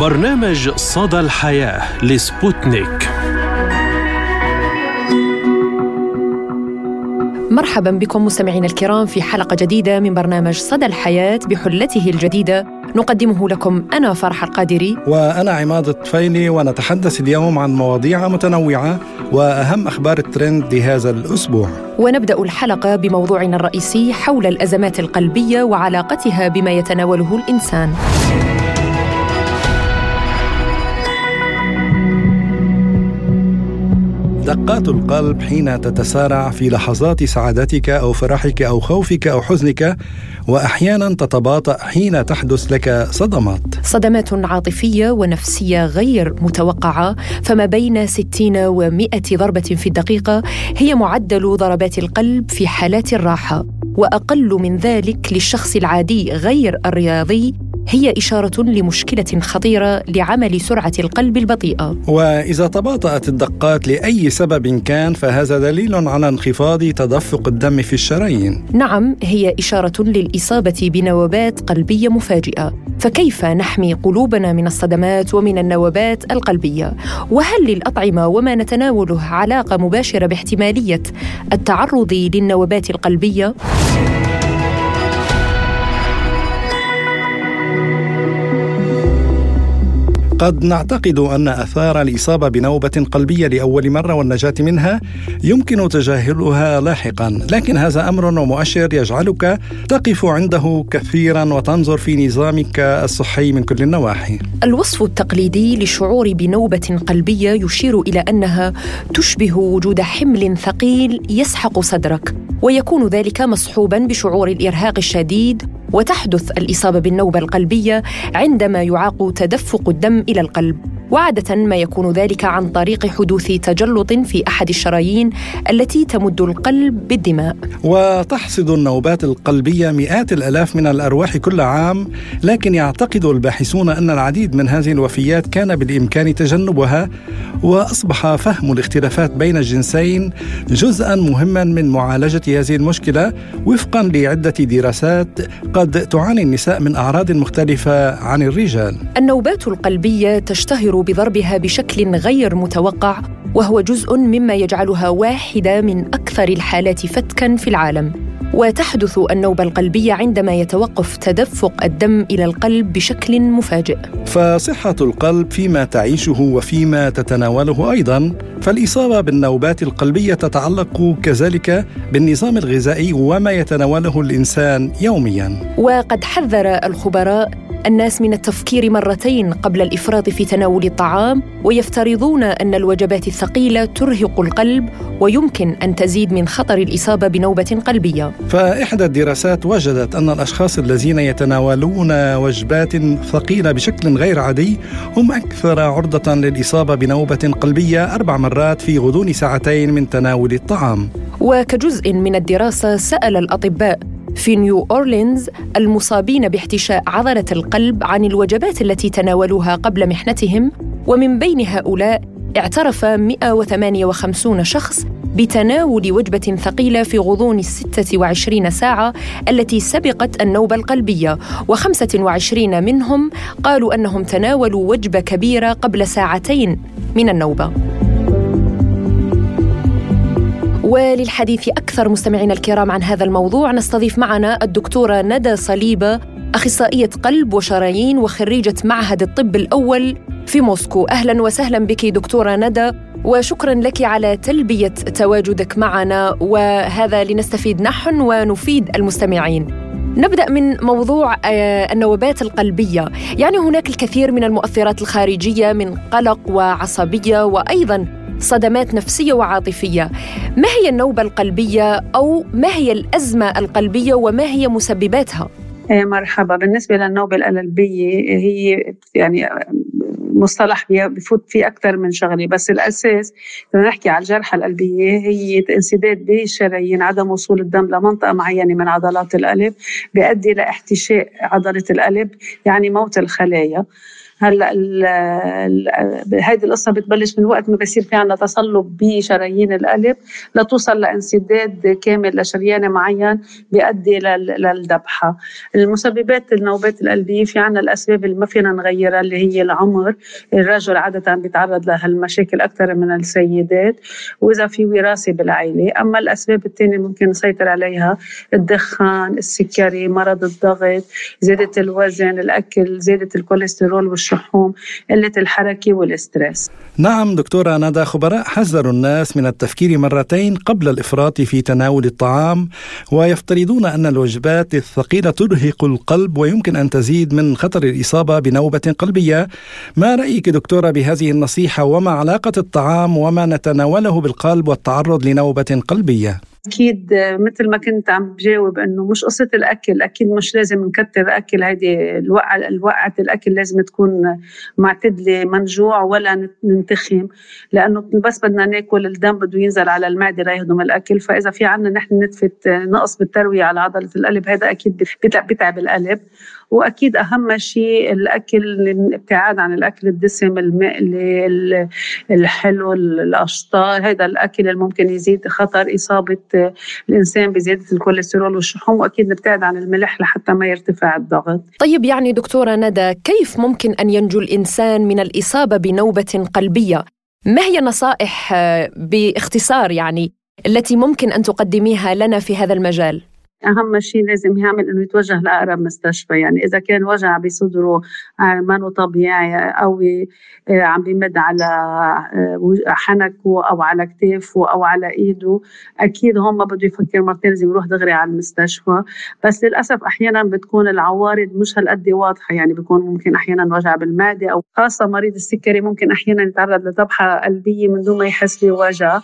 برنامج صدى الحياة لسبوتنيك. مرحبا بكم مستمعينا الكرام في حلقة جديدة من برنامج صدى الحياة بحلته الجديدة. نقدمه لكم أنا فرح القادري. وأنا عماد الطفيلي ونتحدث اليوم عن مواضيع متنوعة وأهم أخبار الترند لهذا الأسبوع. ونبدأ الحلقة بموضوعنا الرئيسي حول الأزمات القلبية وعلاقتها بما يتناوله الإنسان. دقات القلب حين تتسارع في لحظات سعادتك أو فرحك أو خوفك أو حزنك واحيانا تتباطأ حين تحدث لك صدمات. صدمات عاطفية ونفسية غير متوقعة فما بين 60 و100 ضربة في الدقيقة هي معدل ضربات القلب في حالات الراحة وأقل من ذلك للشخص العادي غير الرياضي هي إشارة لمشكلة خطيرة لعمل سرعة القلب البطيئة. وإذا تباطأت الدقات لأي سبب كان فهذا دليل على انخفاض تدفق الدم في الشرايين. نعم، هي إشارة للإصابة بنوبات قلبية مفاجئة. فكيف نحمي قلوبنا من الصدمات ومن النوبات القلبية؟ وهل للأطعمة وما نتناوله علاقة مباشرة باحتمالية التعرض للنوبات القلبية؟ قد نعتقد أن آثار الإصابة بنوبة قلبية لأول مرة والنجاة منها يمكن تجاهلها لاحقا، لكن هذا أمر ومؤشر يجعلك تقف عنده كثيرا وتنظر في نظامك الصحي من كل النواحي. الوصف التقليدي للشعور بنوبة قلبية يشير إلى أنها تشبه وجود حمل ثقيل يسحق صدرك، ويكون ذلك مصحوبا بشعور الإرهاق الشديد وتحدث الإصابة بالنوبة القلبية عندما يعاق تدفق الدم إلى القلب. وعادة ما يكون ذلك عن طريق حدوث تجلط في أحد الشرايين التي تمد القلب بالدماء. وتحصد النوبات القلبية مئات الألاف من الأرواح كل عام لكن يعتقد الباحثون أن العديد من هذه الوفيات كان بالإمكان تجنبها وأصبح فهم الاختلافات بين الجنسين جزءا مهما من معالجة هذه المشكلة وفقا لعدة دراسات قد تعاني النساء من أعراض مختلفة عن الرجال. النوبات القلبية تشتهر بضربها بشكل غير متوقع وهو جزء مما يجعلها واحدة من أكثر الحالات فتكا في العالم. وتحدث النوبه القلبيه عندما يتوقف تدفق الدم إلى القلب بشكل مفاجئ. فصحة القلب فيما تعيشه وفيما تتناوله أيضا فالإصابة بالنوبات القلبية تتعلق كذلك بالنظام الغذائي وما يتناوله الإنسان يوميا. وقد حذر الخبراء الناس من التفكير مرتين قبل الإفراط في تناول الطعام ويفترضون أن الوجبات الثقيلة ترهق القلب ويمكن أن تزيد من خطر الإصابة بنوبة قلبية. فإحدى الدراسات وجدت أن الأشخاص الذين يتناولون وجبات ثقيلة بشكل غير عادي هم أكثر عرضة للإصابة بنوبة قلبية أربع مرات في غضون ساعتين من تناول الطعام. وكجزء من الدراسة سأل الأطباء في نيو أورلينز المصابين باحتشاء عضلة القلب عن الوجبات التي تناولوها قبل محنتهم ومن بين هؤلاء اعترف 158 شخص بتناول وجبة ثقيلة في غضون الستة وعشرين ساعة التي سبقت النوبة القلبية وخمسة وعشرين منهم قالوا أنهم تناولوا وجبة كبيرة قبل ساعتين من النوبة. وللحديث أكثر مستمعينا الكرام عن هذا الموضوع نستضيف معنا الدكتورة ندى صليبة أخصائية قلب وشرايين وخريجة معهد الطب الأول في موسكو. أهلا وسهلا بك دكتورة ندى وشكرا لك على تلبية تواجدك معنا. وهذا لنستفيد نحن ونفيد المستمعين. نبدأ من موضوع النوبات القلبية. يعني هناك الكثير من المؤثرات الخارجية من قلق وعصبية وأيضا صدمات نفسية وعاطفية. ما هي النوبة القلبية أو ما هي الأزمة القلبية وما هي مسبباتها؟ مرحبا. بالنسبة للنوبة القلبية هي يعني مصطلح بفوت فيه أكثر من شغلة. بس الأساس بدنا نحكي على الجرحى القلبية هي انسداد بالشرايين عدم وصول الدم لمنطقة معينة من عضلات القلب بيؤدي لإحتشاء عضلة القلب يعني موت الخلايا. هلا هذه القصة بتبلش من وقت ما بصير في عندنا تصلب بشرايين القلب لتوصل لانسداد كامل لشريان معين بيؤدي للذبحة. المسببات النوبات القلبية في عندنا الأسباب اللي ما فينا نغيرها اللي هي العمر الرجل عادة بيتعرض لهالمشاكل أكثر من السيدات وإذا في وراثة بالعائله أما الأسباب الثانية ممكن نسيطر عليها الدخان السكري مرض الضغط زيادة الوزن الأكل زيادة الكوليسترول والشحوم قلة الحركة وال stress نعم دكتورة ندى خبراء حذروا الناس من التفكير مرتين قبل الإفراط في تناول الطعام ويفترضون أن الوجبات الثقيلة ترهق القلب ويمكن أن تزيد من خطر الإصابة بنوبة قلبية. ما رأيك دكتورة بهذه النصيحة؟ وما علاقة الطعام وما نتناوله بالقلب والتعرض لنوبة قلبية؟ أكيد مثل ما كنت عم بجاوب إنه مش قصة الأكل أكيد مش لازم نكتر أكل هيدي الوقعه الوقعة الأكل لازم تكون معتدلة منجوع ولا ننتخم لأنه بس بدنا ناكل الدم بده ينزل على المعدة ليهضم الأكل فإذا في عندنا نحن نتفه نقص بالتروية على عضلة القلب هذا أكيد بتعب القلب. وأكيد أهم شيء الأكل الابتعاد عن الأكل الدسم المقلي الحلو الأشطار هذا الأكل اللي ممكن يزيد خطر إصابة الإنسان بزيادة الكوليسترول والشحوم وأكيد نبتعد عن الملح لحتى ما يرتفع الضغط. طيب يعني دكتورة ندى كيف ممكن أن ينجو الإنسان من الإصابة بنوبة قلبية؟ ما هي نصائح آه، باختصار يعني التي ممكن أن تقدميها لنا في هذا المجال؟ أهم شيء لازم يعمل إنه يتوجه لأقرب مستشفى. يعني إذا كان وجع بصدره آه، ما طبيعي أو آه، عم بيمد على آه، حنكه أو على كتافه أو على إيده أكيد ما بده يفكر مرتين لازم يروح دغري على المستشفى. بس للأسف أحيانا بتكون العوارض مش هالقد واضحة. يعني بيكون ممكن أحيانا وجع بالمعده أو خاصة مريض السكري ممكن أحيانا يتعرض لذبحة قلبية من دون ما يحس بوجع.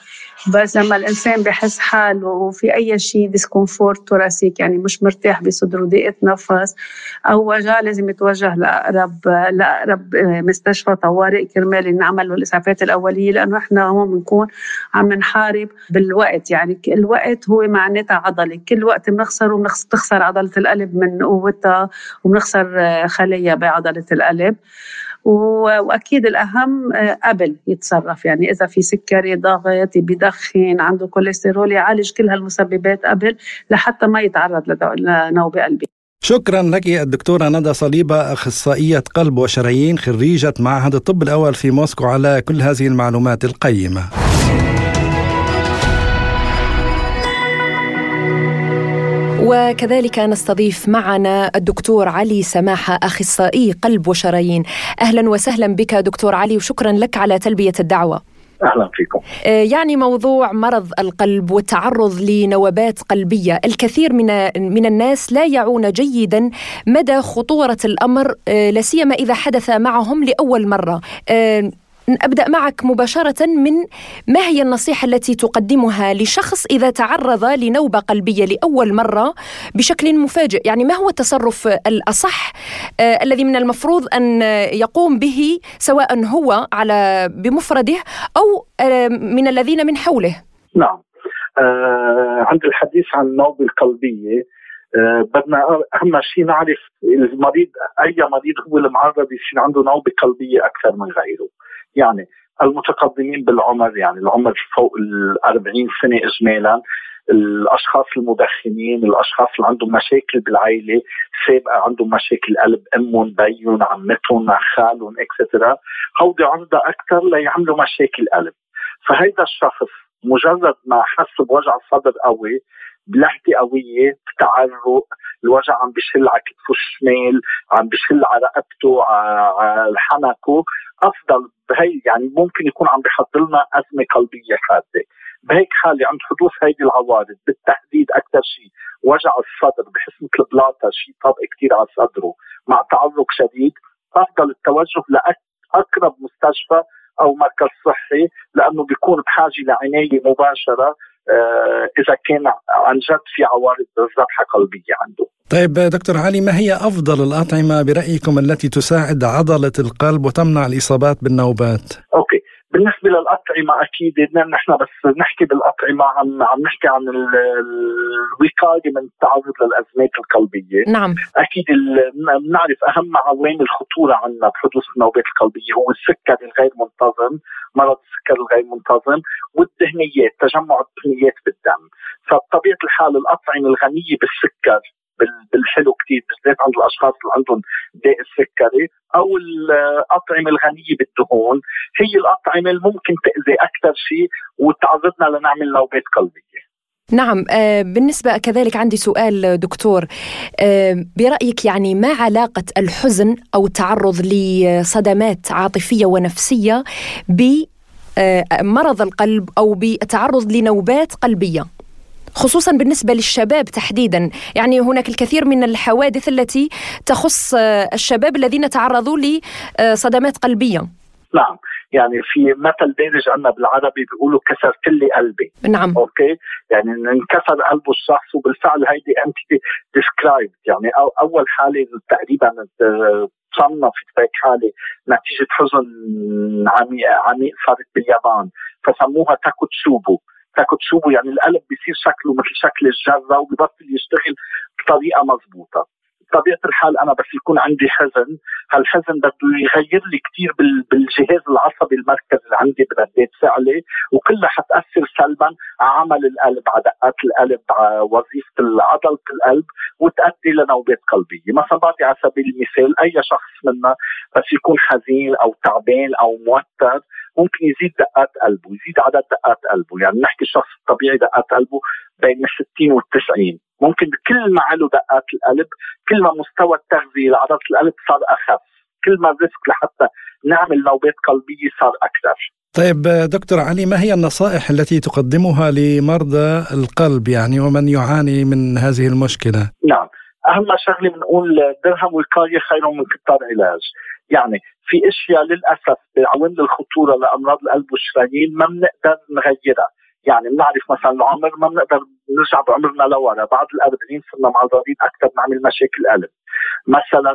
بس لما الإنسان بحس حاله في أي شيء discomfort thoracic يعني مش مرتاح بصدره ضيقه نفس أو وجع لازم يتوجه لاقرب لاقرب مستشفى طوارئ كرمال نعمل له الإسعافات الأولية لأنه إحنا هون بنكون عم نحارب بالوقت. يعني الوقت هو معناتها عضلة. كل وقت بنخسره بنخسر عضلة القلب من قوتها وبنخسر خلايا بعضلة القلب. وأكيد الأهم آه، قبل يتصرف. يعني إذا في سكري ضغط بدخن عنده كوليسترول يعالج كل هالمسببات قبل لحتى ما يتعرض لنوبة قلبية. شكرا لك الدكتورة ندى صليبة أخصائية قلب وشرايين خريجة معهد الطب الأول في موسكو على كل هذه المعلومات القيمة. وكذلك نستضيف معنا الدكتور علي سماحة أخصائي قلب وشرايين أهلا وسهلا بك دكتور علي وشكرا لك على تلبية الدعوة أهلا فيكم. آه، يعني موضوع مرض القلب والتعرض لنوبات قلبية، الكثير من من الناس لا يعون جيدا مدى خطورة الأمر آه، لا سيما إذا حدث معهم لأول مرة. أبدأ معك مباشرة من ما هي النصيحة التي تقدمها لشخص إذا تعرض لنوبة قلبية لأول مرة بشكل مفاجئ؟ يعني ما هو التصرف الأصح آه الذي من المفروض أن يقوم به سواء هو على بمفرده أو آه من الذين من حوله؟ نعم. آه عند الحديث عن النوبة القلبية آه بدنا أهم شيء نعرف المريض أي مريض هو المعرض يصير عنده نوبة قلبية أكثر من غيره. يعني المتقدمين بالعمر يعني العمر فوق ال 40 سنة اجمالا الأشخاص المدخنين الأشخاص اللي عندهم مشاكل بالعائله سابقه عندهم مشاكل قلب أمهم بيهم عمتهم خالهم اكسترا هودي عرضه أكثر ليعملوا مشاكل قلب. فهيدا الشخص مجرد ما حس بوجع صدر قوي بلهجه قوية بتعرق الوجع عم بشل على كتفه الشمال عم بشل على رقبته على حنكه. أفضل بهي يعني ممكن يكون عم بحضر لنا أزمة قلبية حاده بهيك حالة عند حدوث هيدي العوارض بالتحديد أكثر شيء وجع الصدر بحس مثل بلاطة شيء طابق كثير على صدره مع تعرق شديد. أفضل التوجه لاقرب مستشفى أو مركز صحي لأنه بيكون بحاجة لعناية مباشرة. إذا كان عن جد في عوارض ذبحه قلبية عنده. طيب دكتور علي ما هي أفضل الأطعمة برأيكم التي تساعد عضلة القلب وتمنع الإصابات بالنوبات؟ أوكي بالنسبة للأطعمة أكيد نحن بس نحكي بالأطعمة عم عم نحكي عن الوقاية من التعرض للأزمات القلبية. نعم. أكيد بنعرف أهم عوامل الخطورة عندنا بحدوث النوبات القلبية هو السكر الغير منتظم مرض السكر الغير منتظم والدهنيات تجمع الدهنيات بالدم. فبطبيعة الحال الأطعمة الغنية بالسكر بالحلو كثير بالذات عند الأشخاص اللي عندهم داء السكري أو الأطعمة الغنية بالدهون. هي الأطعمة اللي ممكن تأذي أكثر شيء وتعرضنا لنعمل نوبات قلبية. نعم آه، بالنسبة كذلك عندي سؤال دكتور آه، برأيك يعني ما علاقة الحزن أو التعرض لصدمات عاطفية ونفسية بمرض القلب أو بالتعرض لنوبات قلبية؟ خصوصا بالنسبة للشباب تحديدا. يعني هناك الكثير من الحوادث التي تخص الشباب الذين تعرضوا لصدمات قلبية. نعم. يعني في مثل دارج عندنا بالعربي بيقولوا كسرت لي قلبي. نعم. أوكي؟ يعني انكسر قلبه الشخص وبالفعل هيدي انت describe يعني أو أول حالة تقريبا تصنفت هيك حالة نتيجة حزن عميق عميق صارت باليابان. فسموها takotsubo. takotsubo يعني القلب بيصير شكله مثل شكل الجره وبيبطل يشتغل بطريقة مضبوطه بطبيعة الحال أنا بس يكون عندي حزن. هالحزن بده يغير لي كثير بالجهاز العصبي المركزي اللي عندي بردات فعلي وكلها حتأثر سلبا على عمل القلب على دقات القلب على وظيفة عضله القلب وتؤدي لنوبات قلبيه مثلا بعطي على سبيل المثال أي شخص منا بس يكون حزين أو تعبان أو موتر ممكن يزيد دقات قلبه يزيد عدد دقات قلبه. يعني نحكي الشخص الطبيعي دقات قلبه بين ال 60 وال 90 ممكن كل ما علو دقات القلب كل ما مستوى التغذية لعضله القلب صار أخف. كل ما الريسك لحتى نعمل نوبات قلبية صار أكثر. طيب دكتور علي ما هي النصائح التي تقدمها لمرضى القلب يعني ومن يعاني من هذه المشكلة؟ نعم. أهم شغلة بنقول درهم وقايه خير من كتار علاج. يعني في أشياء للأسف بعوامل الخطوره لأمراض القلب والشرايين ما بنقدر نغيرها. يعني بنعرف مثلا العمر ما بنقدر نرجع بعمرنا لورا. بعد ال 40 صرنا معرضين أكثر نعمل مشاكل قلب مثلا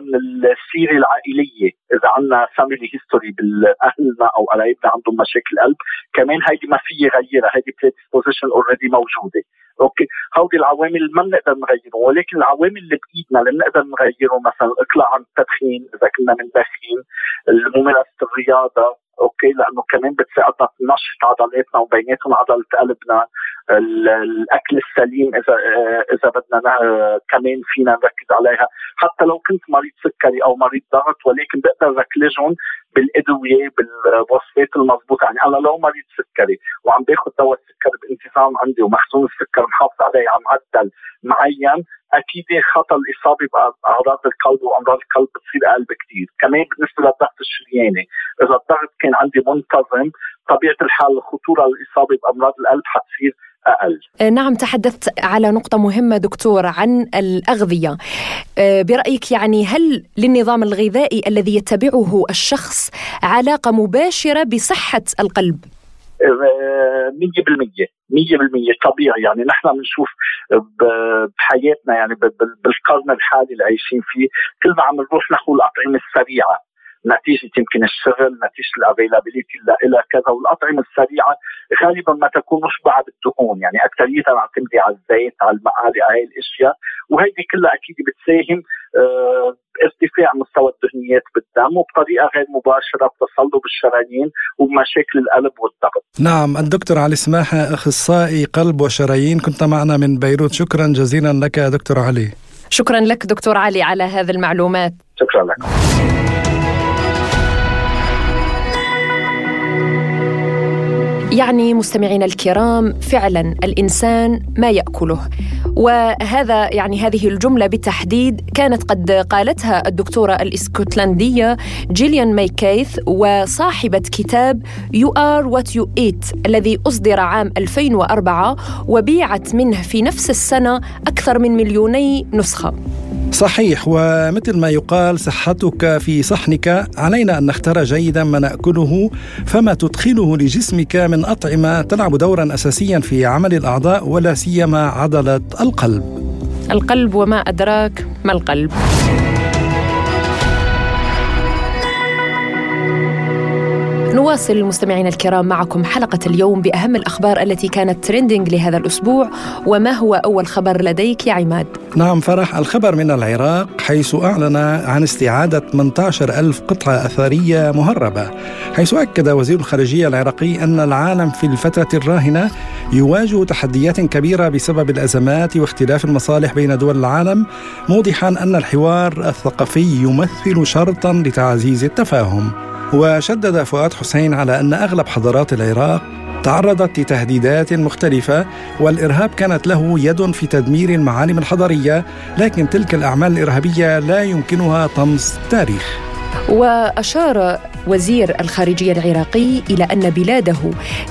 السيرة العائلية إذا عندنا family history باهلنا أو قرايبنا عندهم مشاكل قلب كمان هيدي ما في يغيرها هيدي predisposition already موجودة. okay هودي العوامل ما بنقدر نغيرهم ولكن العوامل اللي بإيدنا اللي بنقدر نغيرهم مثلا الإقلاع عن التدخين إذا كنا بندخن ممارسه الرياضة okay لأنه كمان بتساعدنا تنشط عضلاتنا وبيناتهم عضلة قلبنا. الأكل السليم إذا إذا بدنا كمان فينا نركز عليها. حتى لو كنت مريض سكري أو مريض ضغط ولكن بقدر أعالجهم بالأدوية بالوصفات المضبوطه يعني أنا لو مريض سكري وعم باخذ دواء السكر بانتظام عندي ومخزون السكر محافظ عليه على معدل معين أكيد خطر الإصابة بأعراض القلب وأمراض القلب بتصير أقل بكثير، كمان بالنسبة للضغط الشرياني، إذا الضغط كان عندي منتظم طبيعة الحال الخطورة للإصابة بأمراض القلب حتصير أقل. آه، نعم تحدثت على نقطة مهمة دكتور عن الأغذية. آه، برأيك يعني هل للنظام الغذائي الذي يتبعه الشخص علاقة مباشرة بصحة القلب؟ آه، مية بالمية مية بالمية طبيعي. يعني نحن بنشوف بحياتنا يعني بالقرن الحالي اللي عايشين فيه كل ما عم نروح نحو الأطعمة السريعة. نتيجه يمكن الشغل نتيجه الافيلابيلتي إلى كذا والأطعمة السريعة غالبا ما تكون مشبعة بالدهون يعني اكثريتها معتمده على الزيت على المقالي على هاي الأشياء وهيدي كلها أكيد بتساهم آه ارتفاع مستوى الدهنيات بالدم وبطريقة غير مباشرة بتصلب الشرايين ومشاكل القلب والضغط. نعم الدكتور علي سماحه أخصائي قلب وشرايين كنت معنا من بيروت شكرا جزيلا لك دكتور علي. شكرا لك دكتور علي على هذه المعلومات. شكرا لكم. يعني مستمعينا الكرام فعلا الإنسان ما يأكله. وهذا يعني هذه الجملة بالتحديد كانت قد قالتها الدكتورة الإسكتلندية جيليان مايكيث وصاحبة كتاب You Are What You Eat الذي أصدر عام 2004 وبيعت منه في نفس السنة أكثر من مليوني نسخة. صحيح ومثل ما يقال صحتك في صحنك علينا أن نختار جيدا ما نأكله فما تدخله لجسمك من أطعمة تلعب دورا أساسيا في عمل الأعضاء ولا سيما عضلة القلب. القلب وما أدراك ما القلب. نواصل مستمعينا الكرام معكم حلقة اليوم بأهم الأخبار التي كانت ترندنج لهذا الأسبوع وما هو أول خبر لديك يا عماد؟ نعم فرح الخبر من العراق حيث أعلن عن استعادة 18 ألف قطعة أثرية مهربة حيث أكد وزير الخارجية العراقي أن العالم في الفترة الراهنة يواجه تحديات كبيرة بسبب الأزمات واختلاف المصالح بين دول العالم موضحا أن الحوار الثقافي يمثل شرطا لتعزيز التفاهم وشدد فؤاد حسين على أن أغلب حضارات العراق تعرضت لتهديدات مختلفة والإرهاب كانت له يد في تدمير المعالم الحضارية لكن تلك الأعمال الإرهابية لا يمكنها طمس تاريخ. وأشار وزير الخارجية العراقي إلى أن بلاده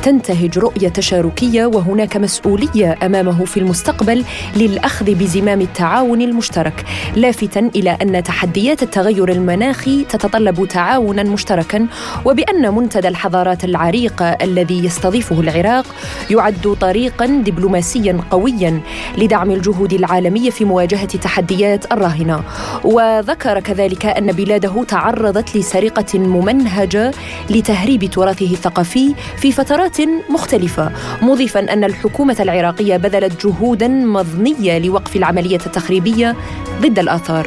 تنتهج رؤية تشاركية وهناك مسؤولية أمامه في المستقبل للأخذ بزمام التعاون المشترك لافتا إلى أن تحديات التغير المناخي تتطلب تعاونا مشتركا وبأن منتدى الحضارات العريقة الذي يستضيفه العراق يعد طريقا دبلوماسيا قويا لدعم الجهود العالمية في مواجهة تحديات الراهنة. وذكر كذلك أن بلاده تعرض تعرضت لسرقة ممنهجة لتهريب تراثه الثقافي في فترات مختلفة مضيفا أن الحكومة العراقية بذلت جهودا مضنية لوقف العملية التخريبية ضد الآثار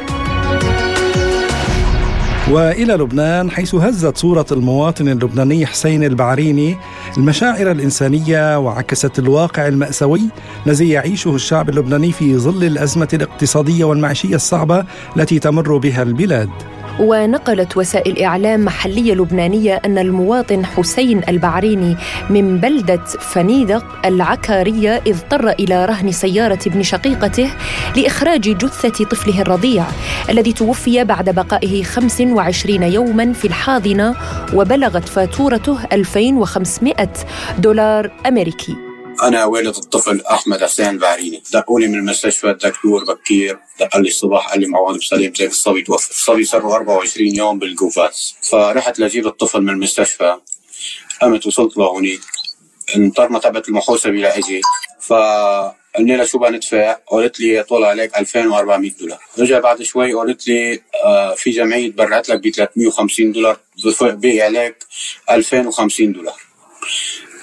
وإلى لبنان حيث هزت صورة المواطن اللبناني حسين البعريني المشاعر الإنسانية وعكست الواقع المأساوي الذي يعيشه الشعب اللبناني في ظل الأزمة الاقتصادية والمعيشية الصعبة التي تمر بها البلاد. ونقلت وسائل إعلام محلية لبنانية أن المواطن حسين البعريني من بلدة فنيدق العكارية اضطر إلى رهن سيارة ابن شقيقته لإخراج جثة طفله الرضيع الذي توفي بعد بقائه 25 يوما في الحاضنة وبلغت فاتورته 2500 دولار أمريكي. أنا والد الطفل أحمد حسين البعريني دقوني من المستشفى الدكتور بكير. دق لي الصباح قال لي معوض بسليم زيك الصبي توفى؟ الصبي صار له 24 يوم بالجوفاس فرحت لجيب الطفل من المستشفى. قمت وصلت لهونيك انطرنا تبعت المحوسبه لاجي ف قلنا لها شو بدنا ندفع؟ قالت لي طول عليك 2400 دولار، رجع بعد شوي قالت لي آه في جمعية برعت لك ب 350 دولار. باقي عليك 2050 دولار.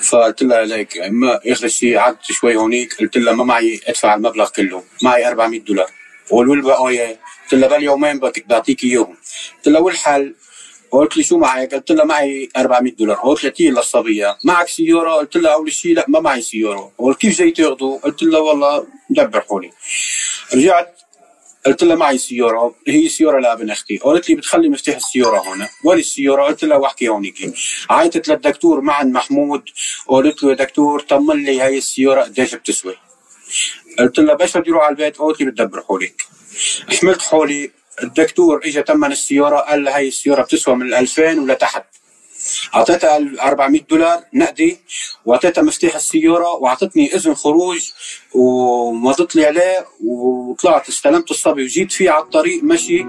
فقلت لها ليك إما اخر شيء قعدت شوي هونيك قلت لها ما معي أدفع المبلغ كله معي 400 دولار قول بقايا قلت لها بل يومين بعطيك إياهم قلت لها والحل قلت لي شو معك؟ قلت لها معي 400 دولار، قلت لها للصبية، معك سيارة؟ قلت لها أول شيء لا ما معي سيارة، قلت كيف جاي تاخذوا؟ قلت لها والله دبر حولي. رجعت قلت لها معي سيارة هي سيارة لابن أختي قالت لي بتخلي مفتاح السيارة هون. وين السيارة؟ قلت لها واحكي هونيك عيطت للدكتور معن محمود. قالت له يا دكتور طمن لي هاي السيارة قديش بتسوي قلت لها بس بدي أروح على البيت؟ قالت لي بتدبر حولك. حملت حولي. الدكتور اجى تمن السيارة قال لها هاي السيارة بتسوى من 2000 ولتحت أعطيتها 400 دولار نقدي وأعطيتها مفتاح السيارة وأعطتني إذن خروج ومضت لي عليه وطلعت استلمت الصبي وجيت فيه على الطريق مشي.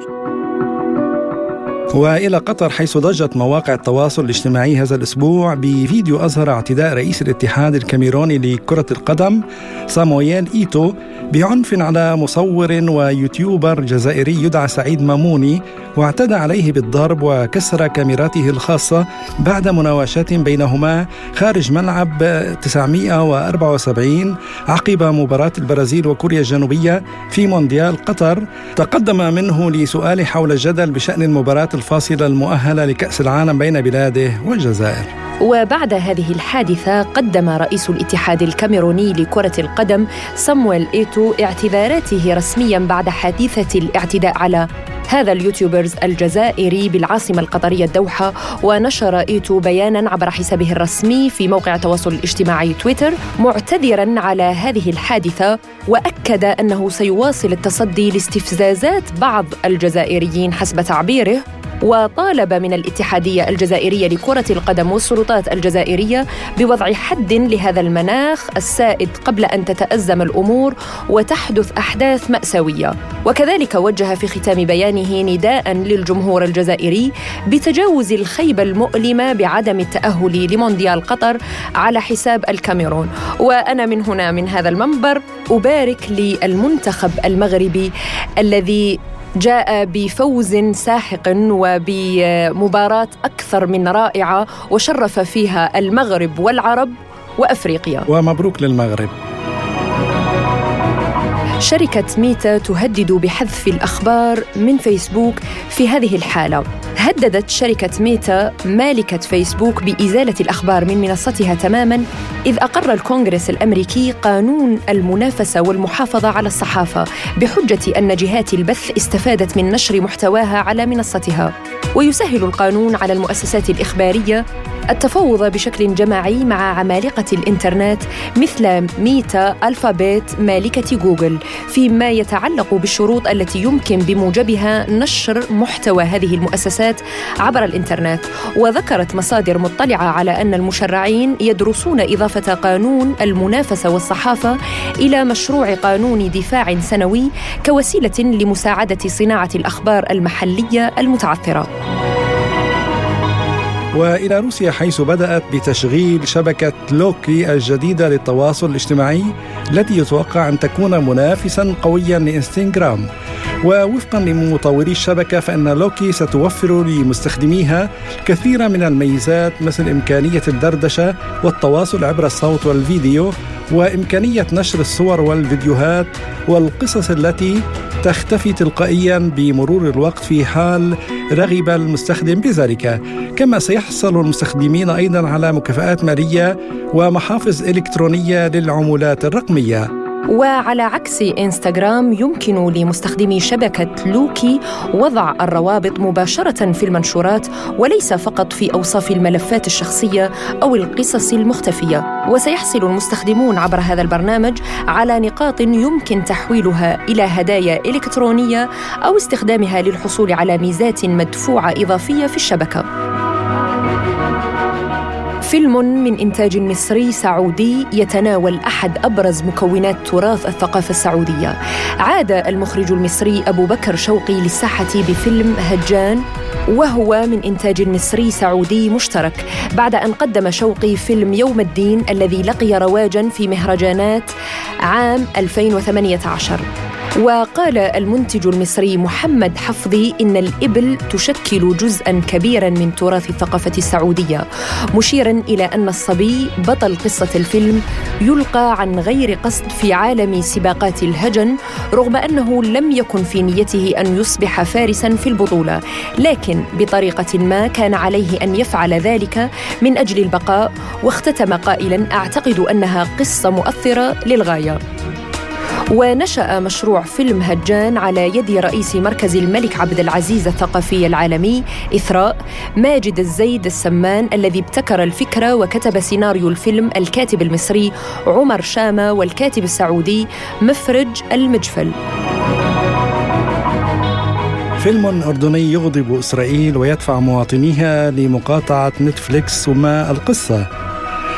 وإلى قطر حيث ضجت مواقع التواصل الاجتماعي هذا الأسبوع بفيديو اظهر اعتداء رئيس الاتحاد الكاميروني لكرة القدم صامويل إيتو بعنف على مصور ويوتيوبر جزائري يدعى سعيد ماموني واعتدى عليه بالضرب وكسر كاميراته الخاصة بعد مناوشات بينهما خارج ملعب 974 عقب مباراة البرازيل وكوريا الجنوبية في مونديال قطر. تقدم منه لسؤال حول الجدل بشأن المباراة الفاصلة المؤهلة لكأس العالم بين بلاده والجزائر. وبعد هذه الحادثة قدم رئيس الاتحاد الكاميروني لكرة القدم صامويل إيتو اعتذاراته رسميا بعد حادثة الاعتداء على هذا اليوتيوبرز الجزائري بالعاصمة القطرية الدوحة ونشر إيتو بيانا عبر حسابه الرسمي في موقع التواصل الاجتماعي تويتر معتذرا على هذه الحادثة وأكد أنه سيواصل التصدي لاستفزازات بعض الجزائريين حسب تعبيره. وطالب من الاتحادية الجزائرية لكرة القدم والسلطات الجزائرية بوضع حد لهذا المناخ السائد قبل أن تتأزم الأمور وتحدث أحداث مأساوية. وكذلك وجه في ختام بيانه نداء للجمهور الجزائري بتجاوز الخيبة المؤلمة بعدم التأهل لمونديال قطر على حساب الكاميرون. وأنا من هنا من هذا المنبر أبارك للمنتخب المغربي الذي جاء بفوز ساحق وبمباراة أكثر من رائعة وشرف فيها المغرب والعرب وأفريقيا. ومبروك للمغرب. شركة ميتا تهدد بحذف الأخبار من فيسبوك في هذه الحالة. هددت شركة ميتا مالكة فيسبوك بإزالة الأخبار من منصتها تماما إذ أقر الكونغرس الأمريكي قانون المنافسة والمحافظة على الصحافة بحجة أن جهات البث استفادت من نشر محتواها على منصتها. ويسهل القانون على المؤسسات الإخبارية التفاوض بشكل جماعي مع عمالقة الإنترنت مثل ميتا ألفابيت مالكة جوجل فيما يتعلق بالشروط التي يمكن بموجبها نشر محتوى هذه المؤسسات عبر الإنترنت وذكرت مصادر مطلعة على أن المشرعين يدرسون إضافة قانون المنافسة والصحافة إلى مشروع قانون دفاع سنوي كوسيلة لمساعدة صناعة الأخبار المحلية المتعثرة. وإلى روسيا حيث بدأت بتشغيل شبكة لوكي الجديدة للتواصل الاجتماعي التي يتوقع أن تكون منافسا قويا لإنستغرام. ووفقا لمطوري الشبكة فإن لوكي ستوفر لمستخدميها كثير من الميزات مثل إمكانية الدردشة والتواصل عبر الصوت والفيديو وإمكانية نشر الصور والفيديوهات والقصص التي تختفي تلقائيا بمرور الوقت في حال رغب المستخدم بذلك. كما سيحصل المستخدمين أيضا على مكافآت مالية ومحافظ إلكترونية للعملات الرقمية. وعلى عكس إنستغرام يمكن لمستخدمي شبكة لوكي وضع الروابط مباشرة في المنشورات وليس فقط في أوصاف الملفات الشخصية أو القصص المختفية. وسيحصل المستخدمون عبر هذا البرنامج على نقاط يمكن تحويلها إلى هدايا إلكترونية أو استخدامها للحصول على ميزات مدفوعة إضافية في الشبكة. فيلم من إنتاج مصري سعودي يتناول أحد أبرز مكونات تراث الثقافة السعودية. عاد المخرج المصري أبو بكر شوقي للساحة بفيلم هجان وهو من إنتاج مصري سعودي مشترك بعد أن قدم شوقي فيلم يوم الدين الذي لقي رواجا في مهرجانات عام 2018 وقال المنتج المصري محمد حفظي إن الإبل تشكل جزءا كبيرا من تراث الثقافة السعودية مشيرا إلى أن الصبي بطل قصة الفيلم يلقى عن غير قصد في عالم سباقات الهجن رغم أنه لم يكن في نيته أن يصبح فارسا في البطولة لكن بطريقة ما كان عليه أن يفعل ذلك من أجل البقاء واختتم قائلا أعتقد أنها قصة مؤثرة للغاية. ونشأ مشروع فيلم هجان على يد رئيس مركز الملك عبد العزيز الثقافي العالمي إثراء ماجد الزيد السمان الذي ابتكر الفكرة وكتب سيناريو الفيلم الكاتب المصري عمر شامة والكاتب السعودي مفرج المجفل. فيلم أردني يغضب إسرائيل ويدفع مواطنيها لمقاطعة نتفليكس وما القصة.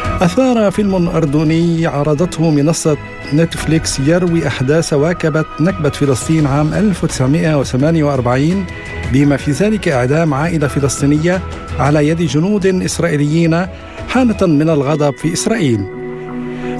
أثار فيلم أردني عرضته منصة نتفليكس يروي أحداث واكبت نكبة فلسطين عام 1948 بما في ذلك إعدام عائلة فلسطينية على يد جنود إسرائيليين حالة من الغضب في إسرائيل.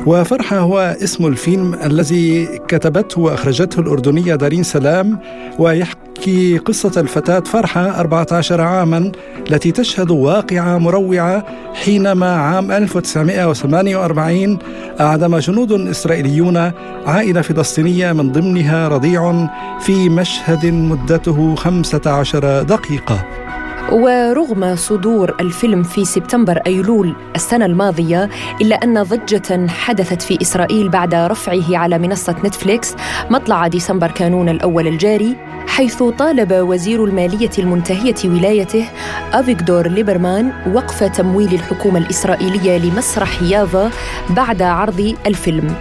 وفرحة هو اسم الفيلم الذي كتبته وأخرجته الأردنية دارين سلام ويحكي تحكي قصة الفتاة فرحة 14 عاما التي تشهد واقعة مروعة حينما عام 1948 أعدم جنود إسرائيليون عائلة فلسطينية من ضمنها رضيع في مشهد مدته 15 دقيقة. ورغم صدور الفيلم في سبتمبر أيلول السنة الماضية إلا أن ضجة حدثت في إسرائيل بعد رفعه على منصة نتفليكس مطلع ديسمبر كانون الأول الجاري حيث طالب وزير المالية المنتهية ولايته افيغدور ليبرمان وقف تمويل الحكومة الإسرائيلية لمسرح يافا بعد عرض الفيلم.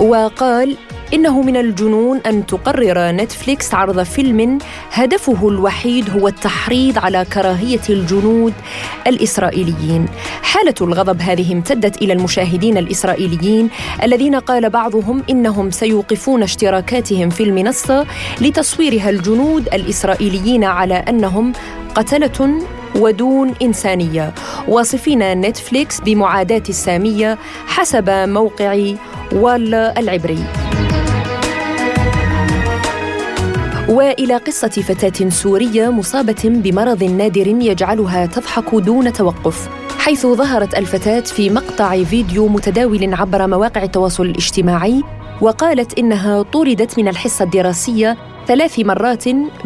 وقال إنه من الجنون أن تقرر نتفليكس عرض فيلم هدفه الوحيد هو التحريض على كراهية الجنود الإسرائيليين. حالة الغضب هذه امتدت إلى المشاهدين الإسرائيليين الذين قال بعضهم إنهم سيوقفون اشتراكاتهم في المنصة لتصويرها الجنود الإسرائيليين على أنهم قتلة ودون إنسانية. واصفين نتفليكس بمعاداة السامية حسب موقع وال العبري. وإلى قصة فتاة سورية مصابة بمرض نادر يجعلها تضحك دون توقف حيث ظهرت الفتاة في مقطع فيديو متداول عبر مواقع التواصل الاجتماعي وقالت إنها طردت من الحصة الدراسية ثلاث مرات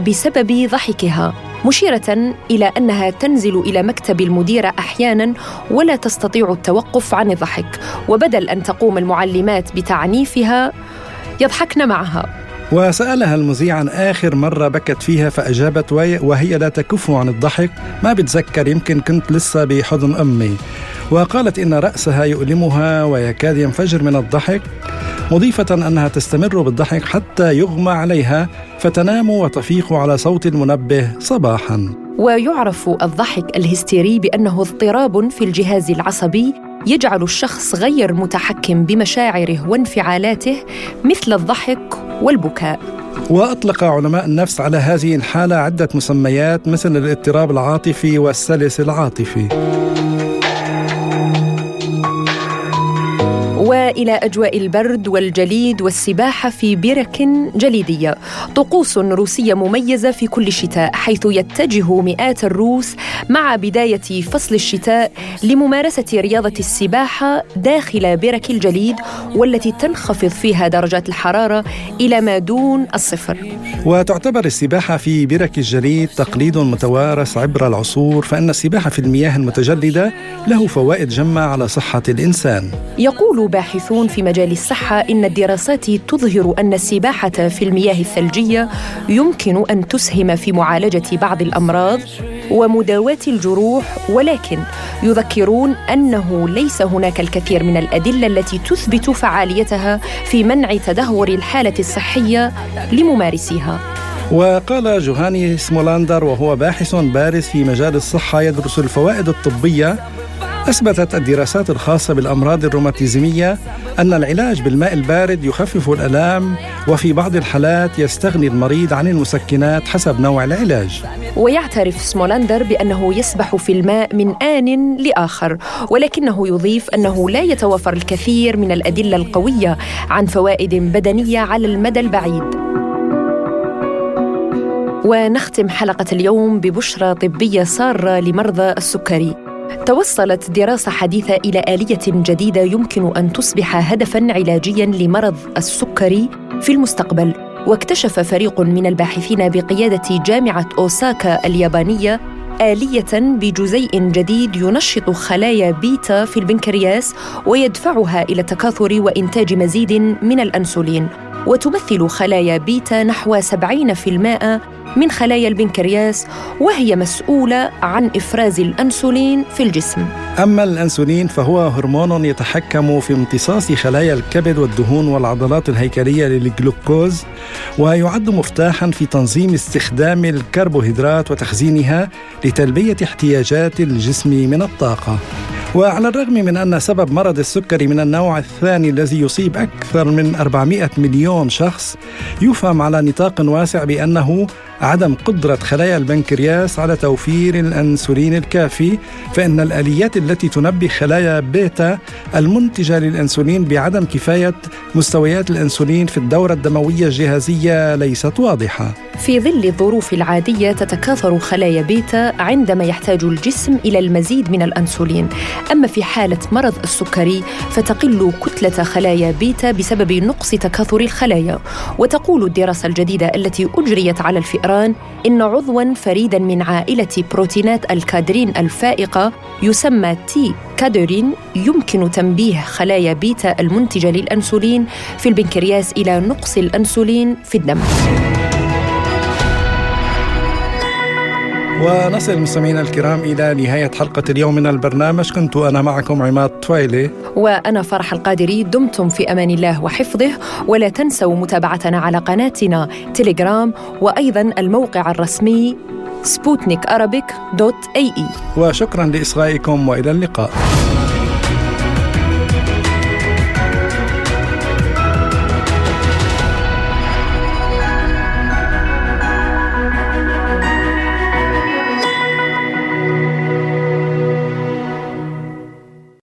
بسبب ضحكها مشيرة إلى أنها تنزل إلى مكتب المديره أحيانا ولا تستطيع التوقف عن الضحك وبدل أن تقوم المعلمات بتعنيفها يضحكن معها. وسألها المذيع عن آخر مرة بكت فيها فأجابت وهي لا تكف عن الضحك ما بتذكر يمكن كنت لسه بحضن أمي. وقالت إن رأسها يؤلمها ويكاد ينفجر من الضحك مضيفة أنها تستمر بالضحك حتى يغمى عليها فتنام وتفيق على صوت المنبه صباحا. ويعرف الضحك الهستيري بأنه اضطراب في الجهاز العصبي يجعل الشخص غير متحكم بمشاعره وانفعالاته مثل الضحك والبكاء. وأطلق علماء النفس على هذه الحالة عدة مسميات مثل الاضطراب العاطفي والسلس العاطفي. والى أجواء البرد والجليد والسباحة في برك جليدية. طقوس روسية مميزة في كل شتاء حيث يتجه مئات الروس مع بداية فصل الشتاء لممارسة رياضة السباحة داخل برك الجليد والتي تنخفض فيها درجات الحرارة إلى ما دون الصفر. وتعتبر السباحة في برك الجليد تقليد متوارث عبر العصور فإن السباحة في المياه المتجلدة له فوائد جمة على صحة الإنسان. يقول باحثون في مجال الصحة إن الدراسات تظهر أن السباحة في المياه الثلجية يمكن أن تسهم في معالجة بعض الأمراض ومداواة الجروح ولكن يذكرون أنه ليس هناك الكثير من الأدلة التي تثبت فعاليتها في منع تدهور الحالة الصحية لممارسيها. وقال جوهاني سمولاندر وهو باحث بارز في مجال الصحة يدرس الفوائد الطبية أثبتت الدراسات الخاصة بالأمراض الروماتيزمية أن العلاج بالماء البارد يخفف الآلام وفي بعض الحالات يستغني المريض عن المسكنات حسب نوع العلاج. ويعترف سمولندر بأنه يسبح في الماء من آن لآخر ولكنه يضيف أنه لا يتوفر الكثير من الأدلة القوية عن فوائد بدنية على المدى البعيد. ونختم حلقة اليوم ببشرى طبية سارة لمرضى السكري. توصلت دراسة حديثة إلى آلية جديدة يمكن أن تصبح هدفاً علاجياً لمرض السكري في المستقبل. واكتشف فريق من الباحثين بقيادة جامعة أوساكا اليابانية آلية بجزيء جديد ينشط خلايا بيتا في البنكرياس ويدفعها إلى التكاثر وإنتاج مزيد من الأنسولين. وتمثل خلايا بيتا نحو 70% من خلايا البنكرياس وهي مسؤولة عن إفراز الأنسولين في الجسم. أما الأنسولين فهو هرمون يتحكم في امتصاص خلايا الكبد والدهون والعضلات الهيكلية للجلوكوز ويعد مفتاحا في تنظيم استخدام الكربوهيدرات وتخزينها لتلبية احتياجات الجسم من الطاقة. وعلى الرغم من أن سبب مرض السكري من النوع الثاني الذي يصيب أكثر من 400 مليون شخص يفهم على نطاق واسع بأنه عدم قدرة خلايا البنكرياس على توفير الأنسولين الكافي فإن الآليات التي تنبه خلايا بيتا المنتجة للأنسولين بعدم كفاية مستويات الأنسولين في الدورة الدموية الجهازية ليست واضحة. في ظل الظروف العادية تتكاثر خلايا بيتا عندما يحتاج الجسم إلى المزيد من الأنسولين. أما في حالة مرض السكري فتقل كتلة خلايا بيتا بسبب نقص تكاثر الخلايا. وتقول الدراسة الجديدة التي أجريت على الفئران إن عضوا فريدا من عائلة بروتينات الكادرين الفائقة يسمى تي كادرين يمكنه تنبيه خلايا بيتا المنتجة للأنسولين في البنكرياس إلى نقص الأنسولين في الدم. ونصل مستمعينا الكرام إلى نهاية حلقة اليوم من البرنامج. كنت أنا معكم عماد طويلي. وأنا فرح القادري دمتم في أمان الله وحفظه ولا تنسوا متابعتنا على قناتنا تليجرام وأيضا الموقع الرسمي سبوتنيك دوت إي. وشكرا لإصغائكم وإلى اللقاء.